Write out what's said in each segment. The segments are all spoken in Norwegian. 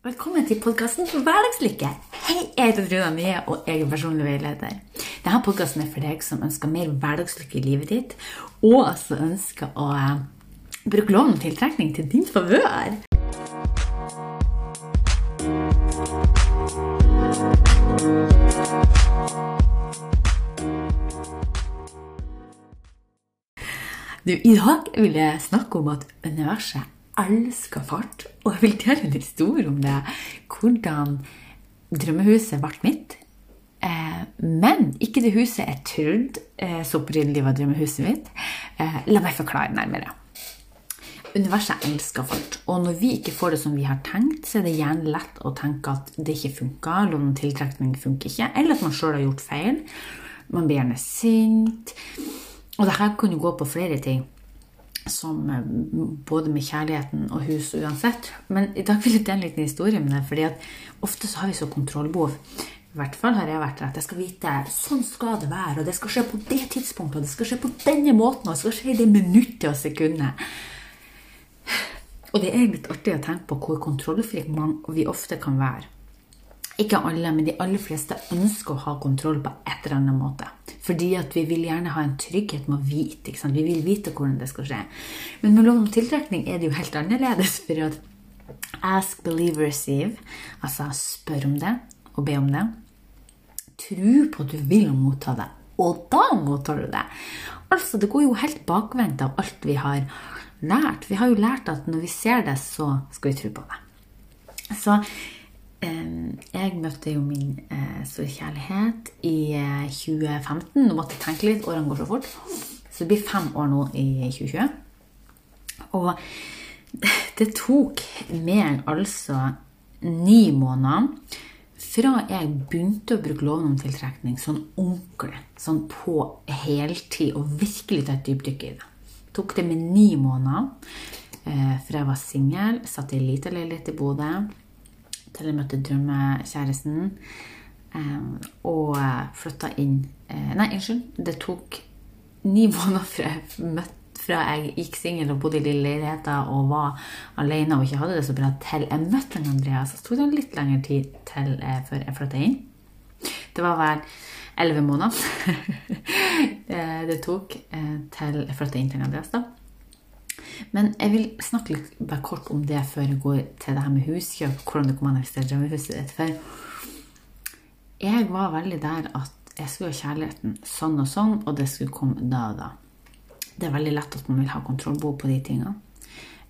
Velkommen til podkasten Hverdagslykke. Hei, jeg heter Truna Mie, og jeg er personlig veileder. Denne podkasten er for deg som ønsker mer hverdagslykke i livet ditt, og som ønsker å eh, bruke loven om tiltrekning til din favør. Du, I dag vil jeg snakke om at universet elsker fart. Og jeg vil dele en historie om det. Hvordan drømmehuset ble mitt. Eh, men ikke det huset jeg trodde eh, så opprinnelig var drømmehuset mitt. Eh, la meg forklare nærmere. Universet elsker fart. Og når vi ikke får det som vi har tenkt, så er det gjerne lett å tenke at det ikke funker, eller tiltrekning funker ikke, eller at man sjøl har gjort feil. Man blir gjerne sint. Og det her kan jo gå på flere ting, som både med kjærligheten og hus uansett. Men i dag vil jeg dele en liten historie med det, fordi at ofte så har vi så kontrollbehov. I hvert fall har jeg vært der at jeg skal vite sånn skal det være, og det skal skje på det tidspunktet, og det skal skje på denne måten, og det skal skje i det minuttet og sekundet. Og det er litt artig å tenke på hvor kontrollfri vi ofte kan være. Ikke alle, men de aller fleste ønsker å ha kontroll på et eller annet måte. Fordi at vi vil gjerne ha en trygghet med å vite. Ikke sant? Vi vil vite hvordan det skal skje. Men med lov om tiltrekning er det jo helt annerledes. For at ask, believe, receive. Altså spør om det og be om det. Tro på at du vil motta det, og da mottar du det. Altså, det går jo helt bakvendt av alt vi har lært. Vi har jo lært at når vi ser det, så skal vi tro på det. Så jeg møtte jo min eh, store kjærlighet i 2015. Nå måtte jeg tenke litt, årene går så fort. Så det blir fem år nå i 2020. Og det tok meg altså ni måneder fra jeg begynte å bruke loven om tiltrekning sånn ordentlig, sånn på heltid, og virkelig ta et dypdykk i det. Tok det med ni måneder for fra jeg var singel, satt i lita leilighet i Bodø til jeg møtte drømmekjæresten. Og flytta inn Nei, unnskyld. Det tok ni måneder fra jeg, møtte, fra jeg gikk singel og bodde i lille leiligheter og var alene og ikke hadde det så bra, til jeg møtte Andreas. Så tok det litt lengre tid til, før jeg flytta inn. Det var vel elleve måneder det tok til jeg flytta inn til Andreas. da. Men jeg vil snakke litt bare kort om det før jeg går til det her med huskjøp. Hvordan det kan manifestere til drømmehuset ditt. For jeg var veldig der at jeg skulle ha kjærligheten sånn og sånn, og det skulle komme da og da. Det er veldig lett at man vil ha kontrollbehov på de tingene.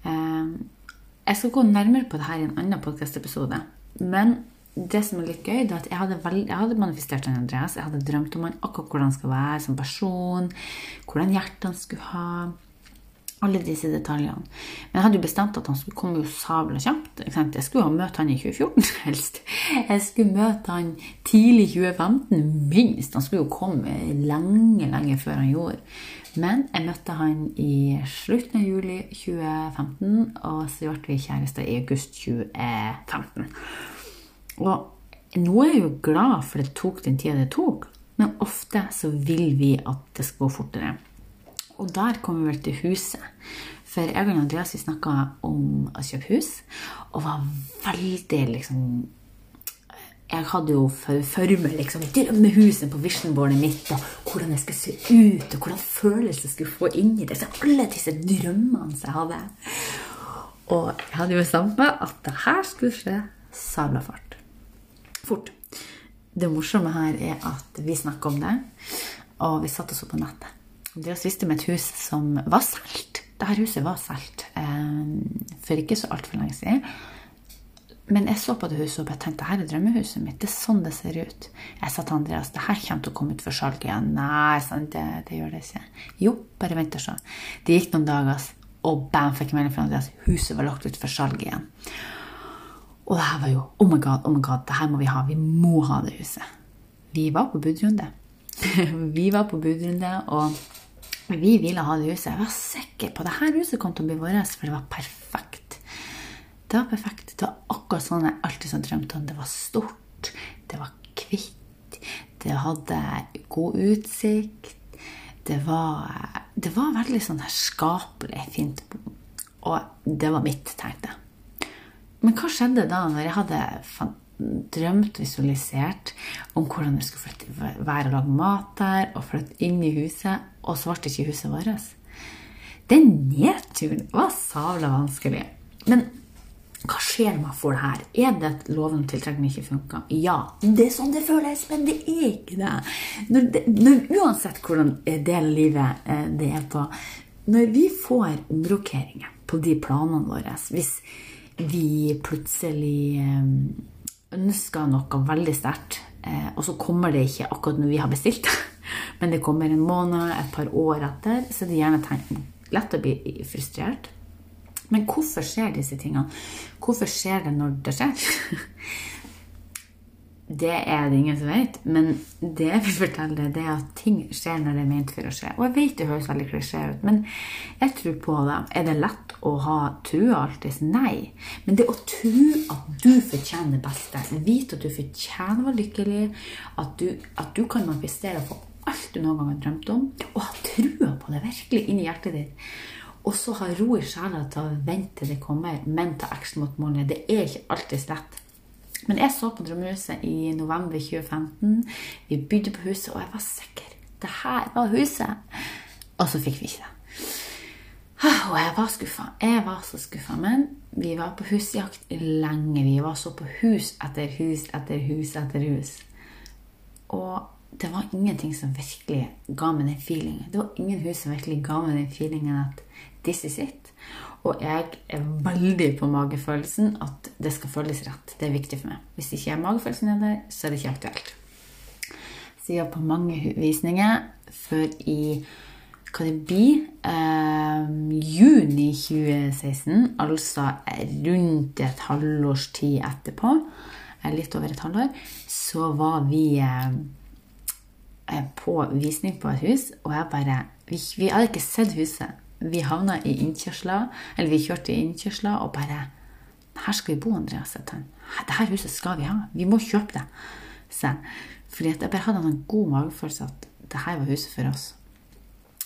Jeg skal gå nærmere på det her i en annen podkast-episode. Men det som er litt gøy, er at jeg hadde, veld, jeg hadde manifestert en Andreas. Jeg hadde drømt om han akkurat hvordan han skal være som person. Hvordan hjertet han skulle ha alle disse detaljene. Men jeg hadde jo bestemt at han skulle komme jo sabla kjapt. Jeg skulle ha møtt han i 2014, helst. Jeg skulle møte han tidlig i 2015, minst. Han skulle jo komme lenge, lenge før han gjorde. Men jeg møtte han i slutten av juli 2015, og så ble vi kjærester i august 2015. Og nå er jeg jo glad for det tok den tida det tok, men ofte så vil vi at det skal gå fortere. Og der kommer vi vel til huset. For jeg og Andreas vi snakka om å kjøpe hus, og var veldig liksom Jeg hadde jo for, for meg liksom, drømmehuset på visionboardet mitt, og hvordan det skulle se ut, og hvordan følelser jeg skulle få inni det. Så alle disse drømmene jeg hadde. Og jeg hadde jo samme at det her skulle skje sabla fart. Fort. Det morsomme her er at vi snakka om det, og vi satte oss opp på nettet. Andreas visste om et hus som var solgt. Dette huset var solgt for ikke så altfor lenge siden. Men jeg så på det huset og jeg tenkte her er drømmehuset mitt. Det er sånn det ser ut. Jeg sa til Andreas det her kommer til å komme ut for salg igjen. Nei, sant, det, det, gjør det ikke. Jo, bare vent og se. Det gikk noen dager, og bam, fikk jeg melding fra Andreas. Huset var lagt ut for salg igjen. Og det her var jo Oh my god, oh my god, det her må vi ha. Vi må ha det huset. Vi var på budrunde. vi var på budrunde, og vi ville ha det huset. Jeg var sikker på at dette huset kom til å bli vårt, for det var perfekt. Det var perfekt. Det var akkurat sånn jeg alltid har drømt om. Det var stort, det var hvitt, det hadde god utsikt. Det var, det var veldig sånn herskapelig fint. Og det var mitt, tenkte jeg. Men hva skjedde da når jeg hadde drømt, visualisert om hvordan det skulle flytte, være og lage mat der, og flytte inn i huset, og så ble det ikke huset vårt? Den nedturen var sabla vanskelig. Men hva skjer når man får det her? Er det at loven om tiltrekning ikke funker? Ja, det er sånn det føles, men det er ikke det. Når det når, uansett hvordan det av livet eh, det er på Når vi får omrokeringer på de planene våre Hvis vi plutselig eh, ønsker noe veldig sterkt, eh, og så kommer det ikke akkurat når vi har bestilt det, men det kommer en måned, et par år etter, så det er gjerne lett å bli frustrert. Men hvorfor skjer disse tingene? Hvorfor skjer det når det skjer? Det er det ingen som vet, men det jeg vil fortelle, det er at ting skjer når det er ment for å skje. Og jeg vet det høres veldig klisjé ut, men jeg tror på det. Er det lett å ha trua alltid? Nei. Men det å tro at du fortjener det beste, vite at du fortjener å være lykkelig, at du, at du kan manifestere og få alt du noen gang har drømt om, og ha trua på det virkelig inni hjertet ditt og så ha ro i sjela til å vente til det kommer, men ta action mot målet. Det er ikke alltid lett. Men jeg så på Drømmehuset i november 2015. Vi bydde på huset, og jeg var sikker. Det her var huset. Og så fikk vi ikke det. Og jeg var skuffa. Jeg var så skuffa. Men vi var på husjakt lenge. Vi var så på hus etter hus etter hus etter hus. Og det var ingenting som virkelig ga meg den feelingen. Det var ingen hus som virkelig ga meg den feelingen at this is it. Og jeg er veldig på magefølelsen at det skal føles rett. Det er viktig for meg. Hvis ikke jeg magefølelsen er der, så er det ikke aktuelt. Så jeg var på mange visninger før i hva det blir eh, juni 2016, altså rundt et halvårs tid etterpå, eh, litt over et halvår, så var vi eh, eh, på visning på et hus, og jeg bare Vi, vi hadde ikke sett huset vi havna i innkjørsla, eller vi kjørte i innkjørsla og bare Her skal vi bo, Andreas. Dette huset skal vi ha. Vi må kjøpe det. Så, fordi jeg bare hadde en god magefølelse at det her var huset for oss.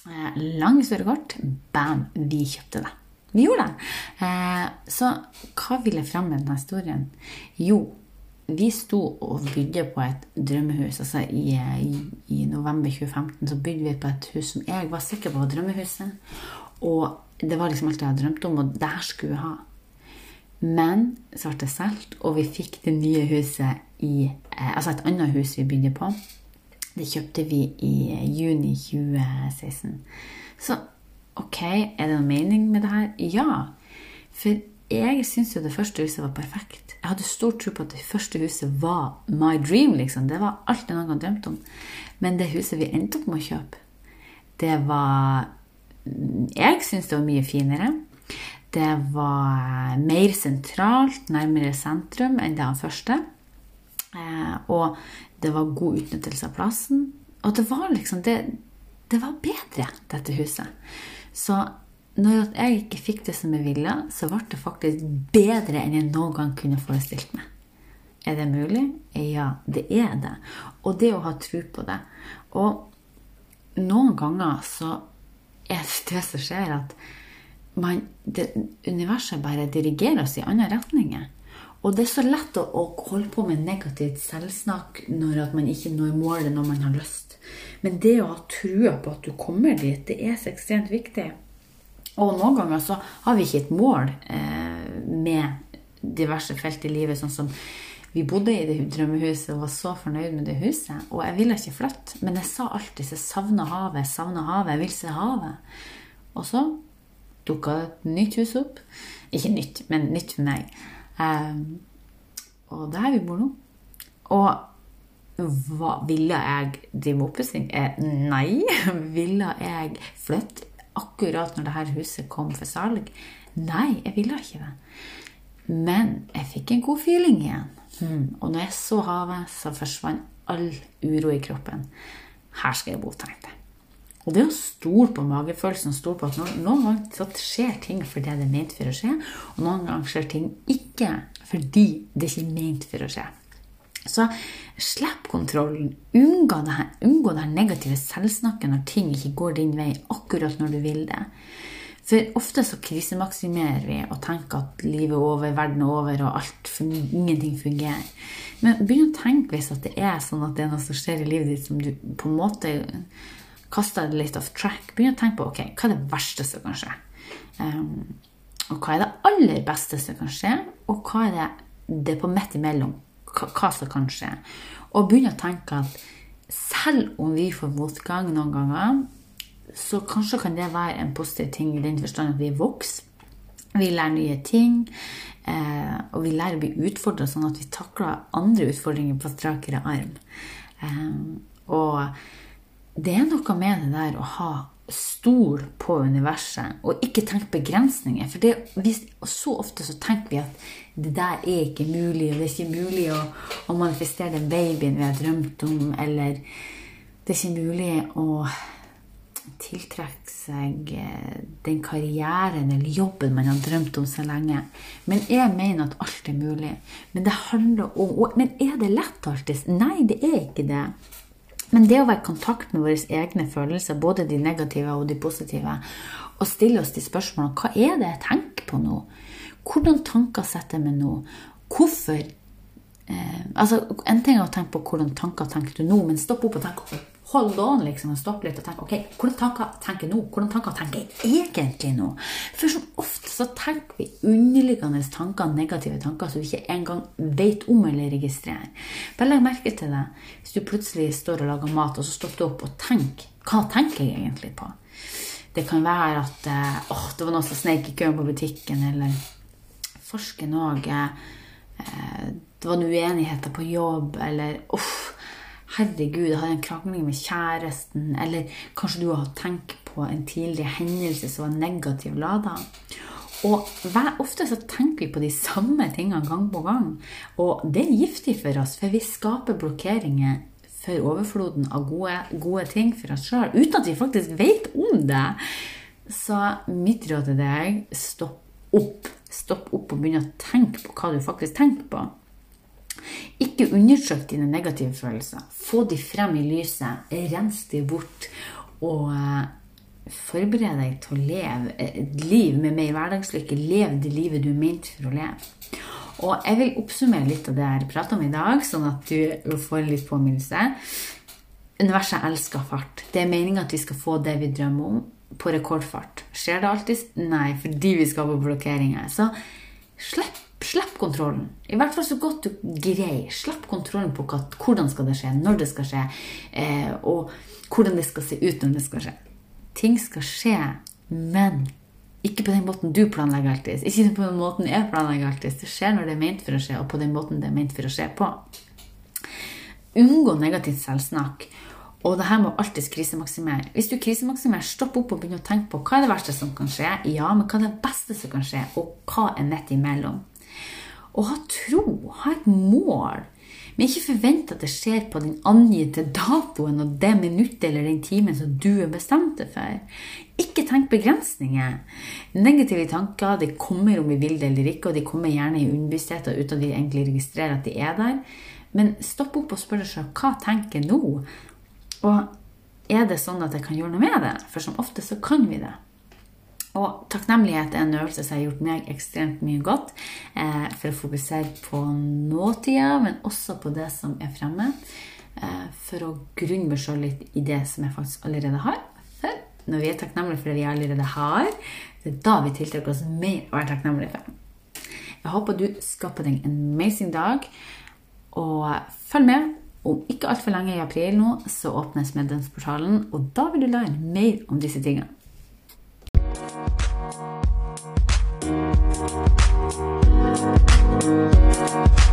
Eh, lang historie kort. Bam! Vi kjøpte det. Vi gjorde det. Eh, så hva vil jeg frem med denne historien? Jo, vi sto og bygde på et drømmehus. altså i, i, i, november 2015 så bygde vi på et hus som jeg var sikker på var drømmehuset. Og det var liksom alt jeg hadde drømt om, og det her skulle vi ha. Men så ble det solgt, og vi fikk det nye huset i eh, Altså et annet hus vi bygde på. Det kjøpte vi i eh, juni 2016. Så ok, er det noen mening med det her? Ja. For jeg syns jo det første huset var perfekt. Jeg hadde stor tro på at det første huset var my dream. liksom. Det var alt jeg noen gang drømte om. Men det huset vi endte opp med å kjøpe, det var jeg syns det var mye finere. Det var mer sentralt, nærmere sentrum, enn det første. Eh, og det var god utnyttelse av plassen. Og det var liksom det, det var bedre, dette huset. Så når jeg ikke fikk det som jeg ville, så ble det faktisk bedre enn jeg noen gang kunne forestilt meg. Er det mulig? Ja, det er det. Og det å ha tro på det. Og noen ganger så er det som skjer, at man, det, universet bare dirigerer oss i andre retninger. Og det er så lett å, å holde på med negativt selvsnakk når man ikke når målet når man har lyst. Men det å ha trua på at du kommer dit, det er så ekstremt viktig. Og noen ganger så har vi ikke et mål eh, med diverse felt i livet, sånn som vi bodde i det drømmehuset og var så fornøyd med det huset. Og jeg ville ikke flytte, men jeg sa alltid jeg savna havet, savna havet, jeg vil se havet. Og så dukka et nytt hus opp. Ikke nytt, men nytt for meg. Um, og det er her vi bor nå. Og hva, ville jeg drive med oppussing? Eh, nei. Ville jeg flytte akkurat når dette huset kom for salg? Nei, jeg ville ikke det. Men jeg fikk en god feeling igjen. Mm. Og når jeg så havet, så forsvant all uro i kroppen. Her skal jeg bo, tenkte jeg. Og det å stole på magefølelsen stole på at noen, noen ganger skjer ting fordi det er ment for å skje, og noen ganger skjer ting ikke fordi det ikke er ment for å skje. Så slipp kontrollen. Unngå det, her, unngå det her negative selvsnakket når ting ikke går din vei akkurat når du vil det. For ofte så krisemaksimerer vi og tenker at livet er over, verden er over, og alt, ingenting fungerer. Men begynn å tenke hvis det er sånn at det er noe som skjer i livet ditt som du på en måte kaster det litt off track. Begynn å tenke på ok, hva er det verste som kan skje. Um, og hva er det aller beste som kan skje, og hva er det, det på midt imellom? Hva, hva som kan skje? Og begynn å tenke at selv om vi får motgang noen ganger, så kanskje kan det være en positiv ting i den forstand at vi vokser. Vi lærer nye ting, eh, og vi lærer å bli utfordra sånn at vi takler andre utfordringer på strakere arm. Eh, og det er noe med det der å ha stol på universet og ikke tenke begrensninger. For det, så ofte så tenker vi at det der er ikke mulig, og det er ikke mulig å, å manifestere den babyen vi har drømt om, eller det er ikke mulig å tiltrekke seg eh, den karrieren eller jobben man har drømt om så lenge. Men jeg mener at alt er mulig. Men det handler om Men er det lett alltid? Nei, det er ikke det. Men det å være i kontakt med våre egne følelser, både de negative og de positive, og stille oss de spørsmålene hva er det jeg tenker på nå? Hvordan tanker setter jeg meg nå? Hvorfor eh, altså, En ting er å tenke på hvordan tanker tenker du nå, men stopp opp og tenk hold on liksom, og stopp litt og tenk ok, hvordan tanker tenker nå? Hvordan tanker tenker jeg egentlig nå? For som ofte så tenker vi underliggende tanker, negative tanker, som vi ikke engang vet om eller registrerer. Bare legg merke til det hvis du plutselig står og lager mat, og så stopper du opp og tenker. Hva tenker jeg egentlig på? Det kan være at eh, åh, det var noen som sneik i køen på butikken, eller forsken òg. Eh, det var noen uenigheter på jobb, eller uff Herregud, jeg har en krangling med kjæresten. Eller kanskje du har tenkt på en tidligere hendelse som var negativ lada. Og ofte så tenker vi på de samme tingene gang på gang. Og det er giftig for oss, for vi skaper blokkeringer for overfloden av gode, gode ting for oss sjøl, uten at vi faktisk vet om det. Så mitt råd til deg stopp opp. Stopp opp og begynn å tenke på hva du faktisk tenker på. Ikke undersøk dine negative følelser. Få de frem i lyset. Rens de bort. Og eh, forbered deg til å leve et liv med mer hverdagslykke. Lev det livet du er ment for å leve. Og jeg vil oppsummere litt av det jeg har pratet om i dag, sånn at du får en litt påminnelse. Universet elsker fart. Det er meninga at vi skal få det vi drømmer om, på rekordfart. Skjer det alltid? Nei, fordi vi skaper blokkeringer. Så slipp Slipp kontrollen. I hvert fall så godt du greier. Slipp kontrollen på hva, hvordan skal det skje, når det skal skje, eh, og hvordan det skal se ut når det skal skje. Ting skal skje, men ikke på den måten du planlegger alltid. Ikke på den måten jeg planlegger alltid. Det skjer når det er ment for å skje, og på den måten det er ment for å skje på. Unngå negativt selvsnakk. Og det her må alltid krisemaksimere. Hvis du krisemaksimerer, stopp opp og begynn å tenke på hva er det verste som kan skje, ja, men hva er det beste som kan skje, og hva er midt imellom. Å ha tro, ha et mål, men ikke forvente at det skjer på den angitte datoen og det minuttet eller den timen som du er bestemt for. Ikke tenk begrensninger. Negative tanker de kommer om vi vil det eller ikke, og de kommer gjerne i underbevisstheten uten at vi egentlig registrerer at de er der. Men stopp opp og spør deg selv hva tenker jeg nå? Og er det sånn at jeg kan gjøre noe med det? For som ofte så kan vi det. Og takknemlighet er en øvelse som har gjort meg ekstremt mye godt eh, for å fokusere på nåtida, men også på det som er fremme. Eh, for å grunne meg sjøl litt i det som jeg faktisk allerede har. For når vi er takknemlige for det vi allerede har, det er da vi tiltrekker oss mer å være takknemlige for. Jeg håper du skaper deg en amazing dag, og følg med. Om ikke altfor lenge i april nå så åpnes medlemsportalen, og da vil du lære mer om disse tingene. Música